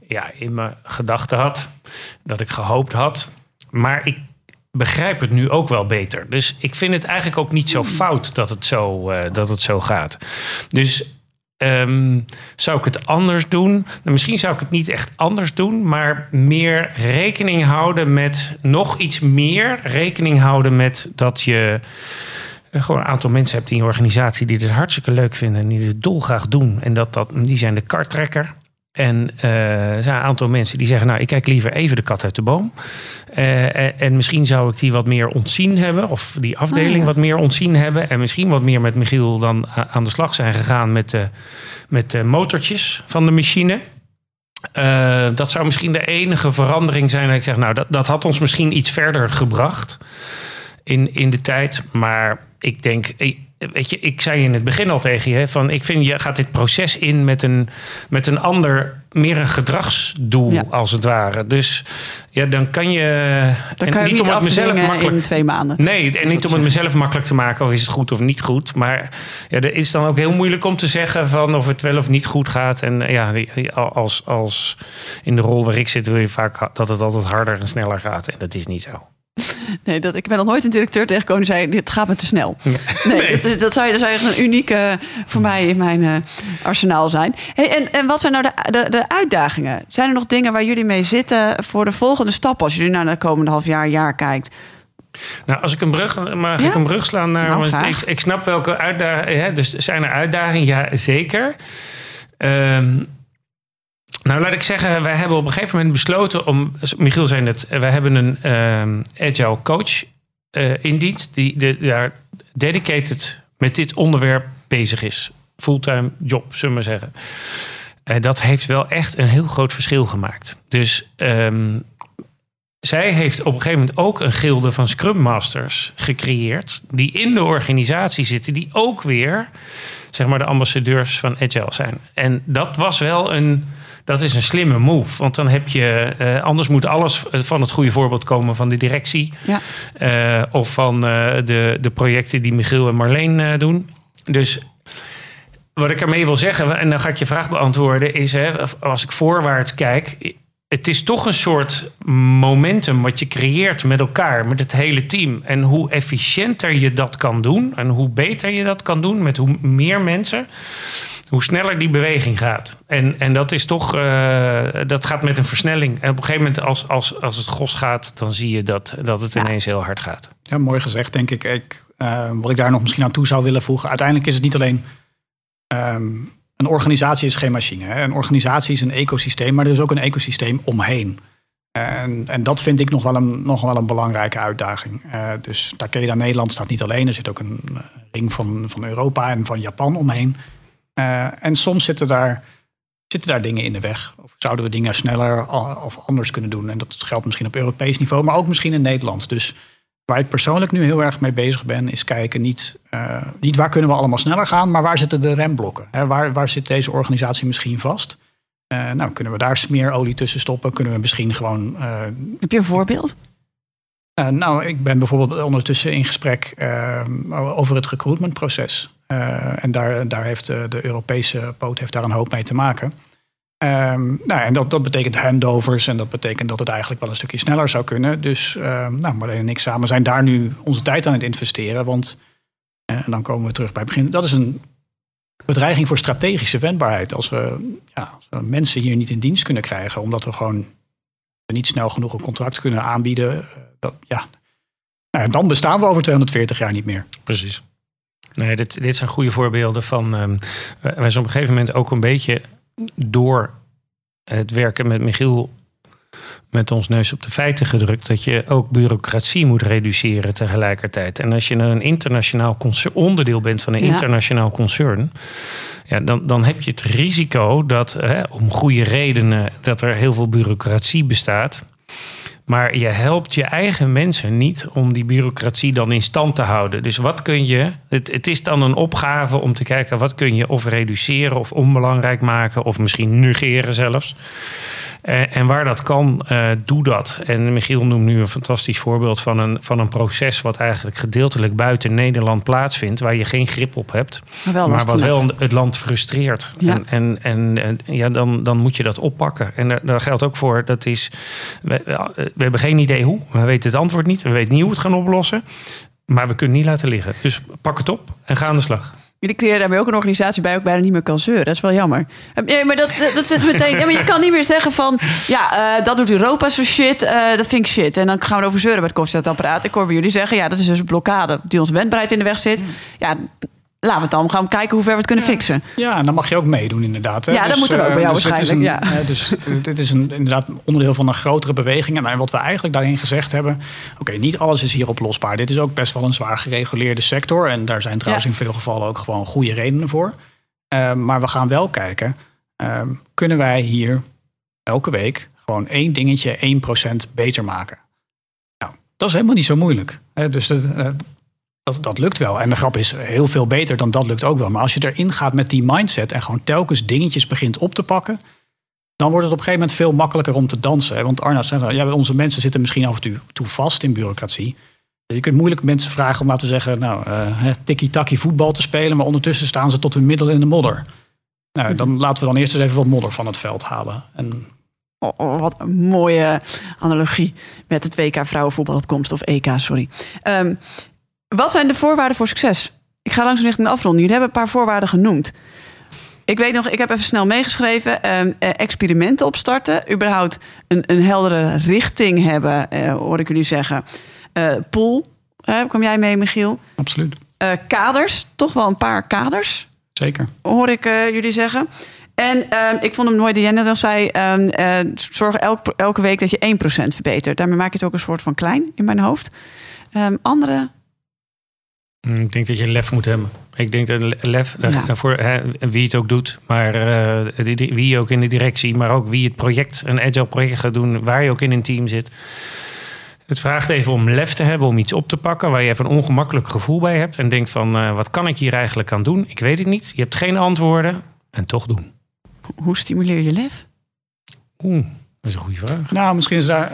ja, in mijn gedachten had. Dat ik gehoopt had. Maar ik begrijp het nu ook wel beter. Dus ik vind het eigenlijk ook niet zo fout dat het zo, eh, dat het zo gaat. Dus Ehm, zou ik het anders doen? Nou, misschien zou ik het niet echt anders doen, maar meer rekening houden met nog iets meer rekening houden met dat je eh, gewoon een aantal mensen hebt in je organisatie die het hartstikke leuk vinden en die het dolgraag doen. En dat, dat, die zijn de kartrekker. En uh, er zijn een aantal mensen die zeggen: Nou, ik kijk liever even de kat uit de boom. Uh, en, misschien zou ik die wat meer ontzien hebben, of die afdeling oh, wat meer ontzien hebben. En misschien wat meer met Michiel dan aan de slag zijn gegaan met de, met de motortjes van de machine. Uh, dat zou misschien de enige verandering zijn. Dat ik zeg: Nou, dat, dat had ons misschien iets verder gebracht in, in de tijd. Maar ik denk weet je, ik zei in het begin al tegen je, van ik vind je gaat dit proces in met een, met een ander, meer een gedragsdoel als het ware. Dus ja, dan kan je. Dan kan je niet, niet om het mezelf makkelijk. In twee maanden. Nee, en niet om het mezelf makkelijk te maken of is het goed of niet goed. Maar ja, er is dan ook heel moeilijk om te zeggen van of het wel of niet goed gaat. En ja, als, als in de rol waar ik zit, wil je vaak dat het altijd harder en sneller gaat. En dat is niet zo. <laughs> Nee, dat, ik ben nog nooit een directeur tegengekomen die zei: Dit gaat me te snel. Nee, Dat, dat, zou, dat zou echt een unieke voor mij in mijn uh, arsenaal zijn. Hey, en, en wat zijn nou de, de, de, uitdagingen? Zijn er nog dingen waar jullie mee zitten voor de volgende stap als jullie naar de komende half jaar, jaar kijkt? Nou, als ik een brug, mag ik een brug slaan naar. Nou, ik, ik, snap welke uitdagingen. Dus zijn er uitdagingen? Ja, zeker. Um, nou, laat ik zeggen, wij hebben op een gegeven moment besloten om. Michiel zei net, wij hebben een uh, agile coach uh, in dienst. die de, daar dedicated met dit onderwerp bezig is. Fulltime job, zullen we maar zeggen. En dat heeft wel echt een heel groot verschil gemaakt. Dus um, zij heeft op een gegeven moment ook een gilde van Scrum Masters gecreëerd. Die in de organisatie zitten, die ook weer zeg maar de ambassadeurs van Agile zijn. En dat was wel een dat is een slimme move. Want dan heb je. Uh, anders moet alles van het goede voorbeeld komen van de directie. Ja. Uh, of van de, de projecten die Michiel en Marleen doen. Dus wat ik ermee wil zeggen, en dan ga ik je vraag beantwoorden, is hè, als ik voorwaarts kijk. Het is toch een soort momentum wat je creëert met elkaar, met het hele team. En hoe efficiënter je dat kan doen en hoe beter je dat kan doen met hoe meer mensen hoe sneller die beweging gaat. En, en dat is toch, uh, dat gaat met een versnelling. En op een gegeven moment, als, als, als het gos gaat, dan zie je dat, dat het ineens heel hard gaat. Ja, mooi gezegd, denk ik. ik uh, wat ik daar nog misschien aan toe zou willen voegen. Uiteindelijk is het niet alleen. Um, een organisatie is geen machine. Hè. Een organisatie is een ecosysteem, maar er is ook een ecosysteem omheen. En, en dat vind ik nog wel een, nog wel een belangrijke uitdaging. Uh, dus Takeda Nederland staat niet alleen. Er zit ook een ring van, van Europa en van Japan omheen. Uh, en soms zitten daar, zitten daar dingen in de weg. Of zouden we dingen sneller of anders kunnen doen. En dat geldt misschien op Europees niveau, maar ook misschien in Nederland. Dus waar ik persoonlijk nu heel erg mee bezig ben, is kijken niet, uh, niet waar kunnen we allemaal sneller gaan, maar waar zitten de remblokken? Hè? Waar, waar zit deze organisatie misschien vast? Uh, nou, kunnen we daar smeerolie tussen stoppen? Kunnen we misschien gewoon. Heb je een voorbeeld? Nou, ik ben bijvoorbeeld ondertussen in gesprek over het recruitmentproces. Uh, en daar, daar heeft de, de, Europese poot heeft daar een hoop mee te maken. Um, nou, en dat, dat betekent handovers en dat betekent dat het eigenlijk wel een stukje sneller zou kunnen. Dus uh, nou, Marleen en ik samen zijn daar nu onze tijd aan het investeren. Want, en dan komen we terug bij het begin, dat is een bedreiging voor strategische wendbaarheid. Als we, ja, als we mensen hier niet in dienst kunnen krijgen, omdat we gewoon niet snel genoeg een contract kunnen aanbieden, eh, dat, ja, nou, dan bestaan we over 240 jaar niet meer. Precies. Nee, dit, dit zijn goede voorbeelden van. Um, wij zijn op een gegeven moment ook een beetje door het werken met Michiel met ons neus op de feiten gedrukt dat je ook bureaucratie moet reduceren tegelijkertijd. En als je een internationaal concern, onderdeel bent van een internationaal concern, ja, dan, dan heb je het risico dat hè, om goede redenen dat er heel veel bureaucratie bestaat. Maar je helpt je eigen mensen niet om die bureaucratie dan in stand te houden. Dus wat kun je. Het, het is dan een opgave om te kijken wat kun je of reduceren of onbelangrijk maken of misschien negeren zelfs. Eh, en waar dat kan, eh, doe dat. En Michiel noemt nu een fantastisch voorbeeld van een, van een proces wat eigenlijk gedeeltelijk buiten Nederland plaatsvindt, waar je geen grip op hebt, Maar wel maar wat wel het land frustreert. Ja. En, en, en, ja, dan, dan moet je dat oppakken. En daar, daar geldt ook voor, dat is, we, we hebben geen idee hoe, we weten het antwoord niet, we weten niet hoe we het gaan oplossen. Maar we kunnen niet laten liggen. Dus pak het op en ga aan de slag. Jullie creëren daarmee ook een organisatie bij ook bijna niet meer kan zeuren. Dat is wel jammer. Nee, maar dat, dat is meteen. Maar je kan niet meer zeggen van. Ja, eh, dat doet Europa zo shit. eh, dat vind ik shit. En dan gaan we over zeuren bij het koffiezetapparaat. Ik hoor bij jullie zeggen. Ja, dat is dus een blokkade die ons wendbaarheid in de weg zit. Ja, laten we het dan gaan kijken hoe ver we het kunnen fixen. Ja, en dan mag je ook meedoen inderdaad. Hè? Ja, dat moet er ook eh, bij jou dus het is waarschijnlijk, een- ja. eh, dus <laughs> dit is een, inderdaad onderdeel van een grotere beweging. En wat we eigenlijk daarin gezegd hebben... oké, niet alles is hier oplosbaar. Dit is ook best wel een zwaar gereguleerde sector. En daar zijn trouwens Ja. in veel gevallen ook gewoon goede redenen voor. Eh, maar we gaan wel kijken... eh, kunnen wij hier elke week gewoon één dingetje 1% beter maken? Nou, dat is helemaal niet zo moeilijk. dus dat, eh, dat, dat lukt wel. En de grap is, heel veel beter dan dat lukt ook wel. Maar als je erin gaat met die mindset en gewoon telkens dingetjes begint op te pakken, dan wordt het op een gegeven moment veel makkelijker om te dansen. Want Arnoud zei, ja, onze mensen zitten misschien af en toe, toe vast in bureaucratie. Je kunt moeilijk mensen vragen om laten zeggen, nou, eh, hè, tikkie-takkie voetbal te spelen, maar ondertussen staan ze tot hun middel in de modder. Nou, dan laten we dan eerst eens even wat modder van het veld halen. En Oh, oh, wat een mooie analogie met het WK vrouwenvoetbalopkomst of EK, sorry. Ehm, wat zijn de voorwaarden voor succes? Ik ga langzaam richting de afronding. Jullie hebben een paar voorwaarden genoemd. Ik weet nog, ik heb even snel meegeschreven. ehm, eh, experimenten opstarten. Überhaupt een, een heldere richting hebben, eh, hoor ik jullie zeggen. Eh pool, kwam jij mee, Michiel? absoluut, Eh, kaders, toch wel een paar kaders zeker. hoor ik eh, jullie zeggen. En ehm, ik vond hem mooi die jij net al zei. ehm, eh, zorg elk, elke week dat je 1% verbetert. Daarmee maak je het ook een soort van klein in mijn hoofd. Andere. Mm, Ik denk dat je lef moet hebben. Ik denk dat le- lef, eh, Ja. voor hè, wie het ook doet, maar eh, die- die- wie ook in de directie, maar ook wie het project, een agile project gaat doen, waar je ook in een team zit. Het vraagt even om lef te hebben, om iets op te pakken waar je even een ongemakkelijk gevoel bij hebt en denkt van, eh, wat kan ik hier eigenlijk aan doen? Ik weet het niet. Je hebt geen antwoorden en toch doen. Hoe stimuleer je lef? Oeh, dat is een goede vraag. Nou, misschien is daar.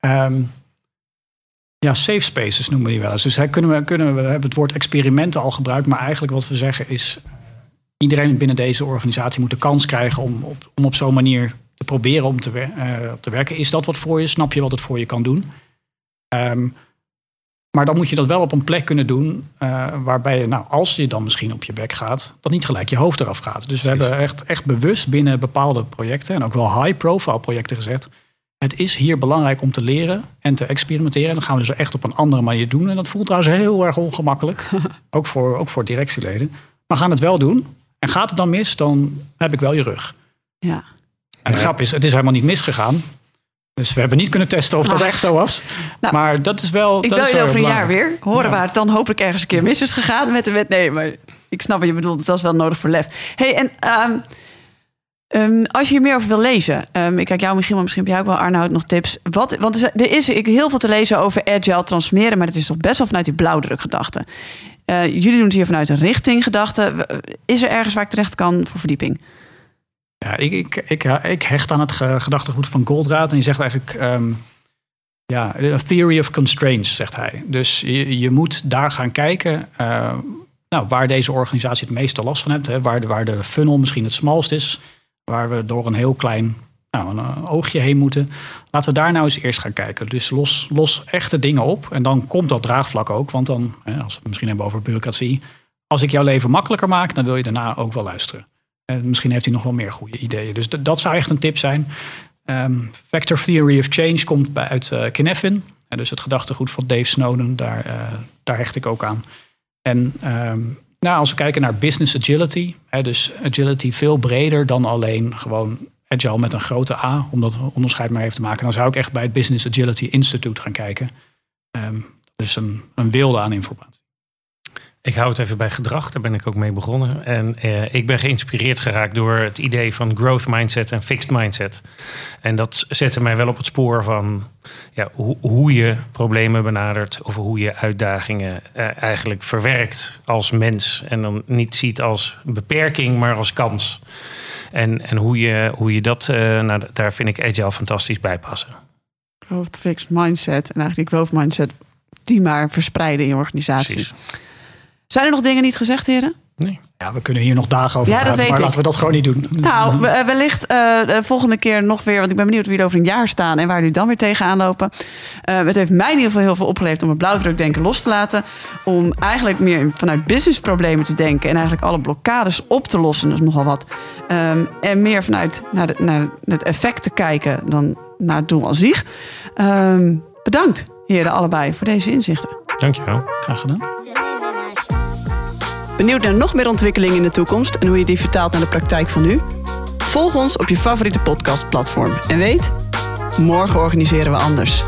eh, ehm, ja, safe spaces noemen we die wel eens. Dus hè, kunnen we, kunnen we, we hebben het woord experimenten al gebruikt, maar eigenlijk wat we zeggen is: iedereen binnen deze organisatie moet de kans krijgen om op, om op zo'n manier te proberen om te, eh, te werken. Is dat wat voor je? Snap je wat het voor je kan doen? Ehm, maar dan moet je dat wel op een plek kunnen doen eh, waarbij je, nou, als je dan misschien op je bek gaat, dat niet gelijk je hoofd eraf gaat. Dus we Precies. hebben echt, echt bewust binnen bepaalde projecten en ook wel high-profile projecten gezet. Het is hier belangrijk om te leren en te experimenteren. En dan gaan we dus echt op een andere manier doen. En dat voelt trouwens heel erg ongemakkelijk. <laughs> ook, voor, ook voor directieleden. Maar we gaan het wel doen. En gaat het dan mis, dan heb ik wel je rug. Ja. En de grap is, het is helemaal niet misgegaan. Dus we hebben niet kunnen testen of dat Ah. echt zo was. <laughs> Nou, maar dat is wel. Ik dat bel is je over een jaar weer. Horen Ja. waar het dan hopelijk ergens een keer mis is gegaan met de wet. Nee, maar ik snap wat je bedoelt. Dat is wel nodig voor lef. hey, en ehm, ehm, als je hier meer over wil lezen. ehm, ik kijk jou maar misschien heb jij ook wel Arnoud nog tips. Wat, want er is- ik, heel veel te lezen over agile transformeren. Maar het is toch best wel vanuit die blauwdrukgedachte. Eh jullie doen het hier vanuit een richtinggedachte. Is er ergens waar ik terecht kan voor verdieping? Ja, ik, ik, ik, hecht aan het ge- gedachtegoed van Goldraad. En die zegt eigenlijk... ehm, ja, a theory of constraints, zegt hij. Dus je, je moet daar gaan kijken... eh, nou, waar deze organisatie het meeste last van heeft. Hè, waar, de, waar de funnel misschien het smalst is. Waar we door een heel klein nou, een eh, oogje heen moeten. Laten we daar nou eens eerst gaan kijken. Dus los, los echte dingen op. En dan komt dat draagvlak ook. Want dan, als we het misschien hebben over bureaucratie... als ik jouw leven makkelijker maak... dan wil je daarna ook wel luisteren. En misschien heeft hij nog wel meer goede ideeën. Dus dat zou echt een tip zijn. Ehm, Vector Theory of Change komt bij, uit eh Kinefin. Dus het gedachtegoed van Dave Snowden, daar, eh, daar hecht ik ook aan. En ehm, nou, als we kijken naar business agility, hè, dus agility veel breder dan alleen gewoon agile met een grote A, om dat onderscheid maar even te maken, dan zou ik echt bij het Business Agility Institute gaan kijken. Ehm, dat is een, een wilde aan informatie. Ik hou het even bij gedrag, daar ben ik ook mee begonnen. En eh, ik ben geïnspireerd geraakt door het idee van growth mindset en fixed mindset. En dat zette mij wel op het spoor van ja, hoe, hoe je problemen benadert of hoe je uitdagingen eh, eigenlijk verwerkt als mens. En dan niet ziet als beperking, maar als kans. En, en hoe, je, hoe je dat, uh, nou, daar vind ik Agile fantastisch bij passen. Growth fixed mindset en eigenlijk die growth mindset die maar verspreiden in je organisatie. Precies. Zijn er nog dingen niet gezegd, heren? Nee. Ja, we kunnen hier nog dagen over ja, praten, maar laten we dat gewoon niet doen. Nou, <laughs> eh, wellicht uh, de volgende keer nog weer, want ik ben benieuwd wie er over een jaar staan en waar jullie dan weer tegenaan lopen. Uh, het heeft mij in ieder geval heel veel opgeleverd om het blauwdrukdenken los te laten. Om eigenlijk meer vanuit businessproblemen te denken en eigenlijk alle blokkades op te lossen, dat is nogal wat. Um, en meer vanuit naar, de, naar het effect te kijken dan naar het doel aan zich. Um, bedankt, heren, allebei, voor deze inzichten. Dankjewel. Graag gedaan. Benieuwd naar nog meer ontwikkelingen in de toekomst en hoe je die vertaalt naar de praktijk van nu? Volg ons op je favoriete podcastplatform en weet, morgen organiseren we anders.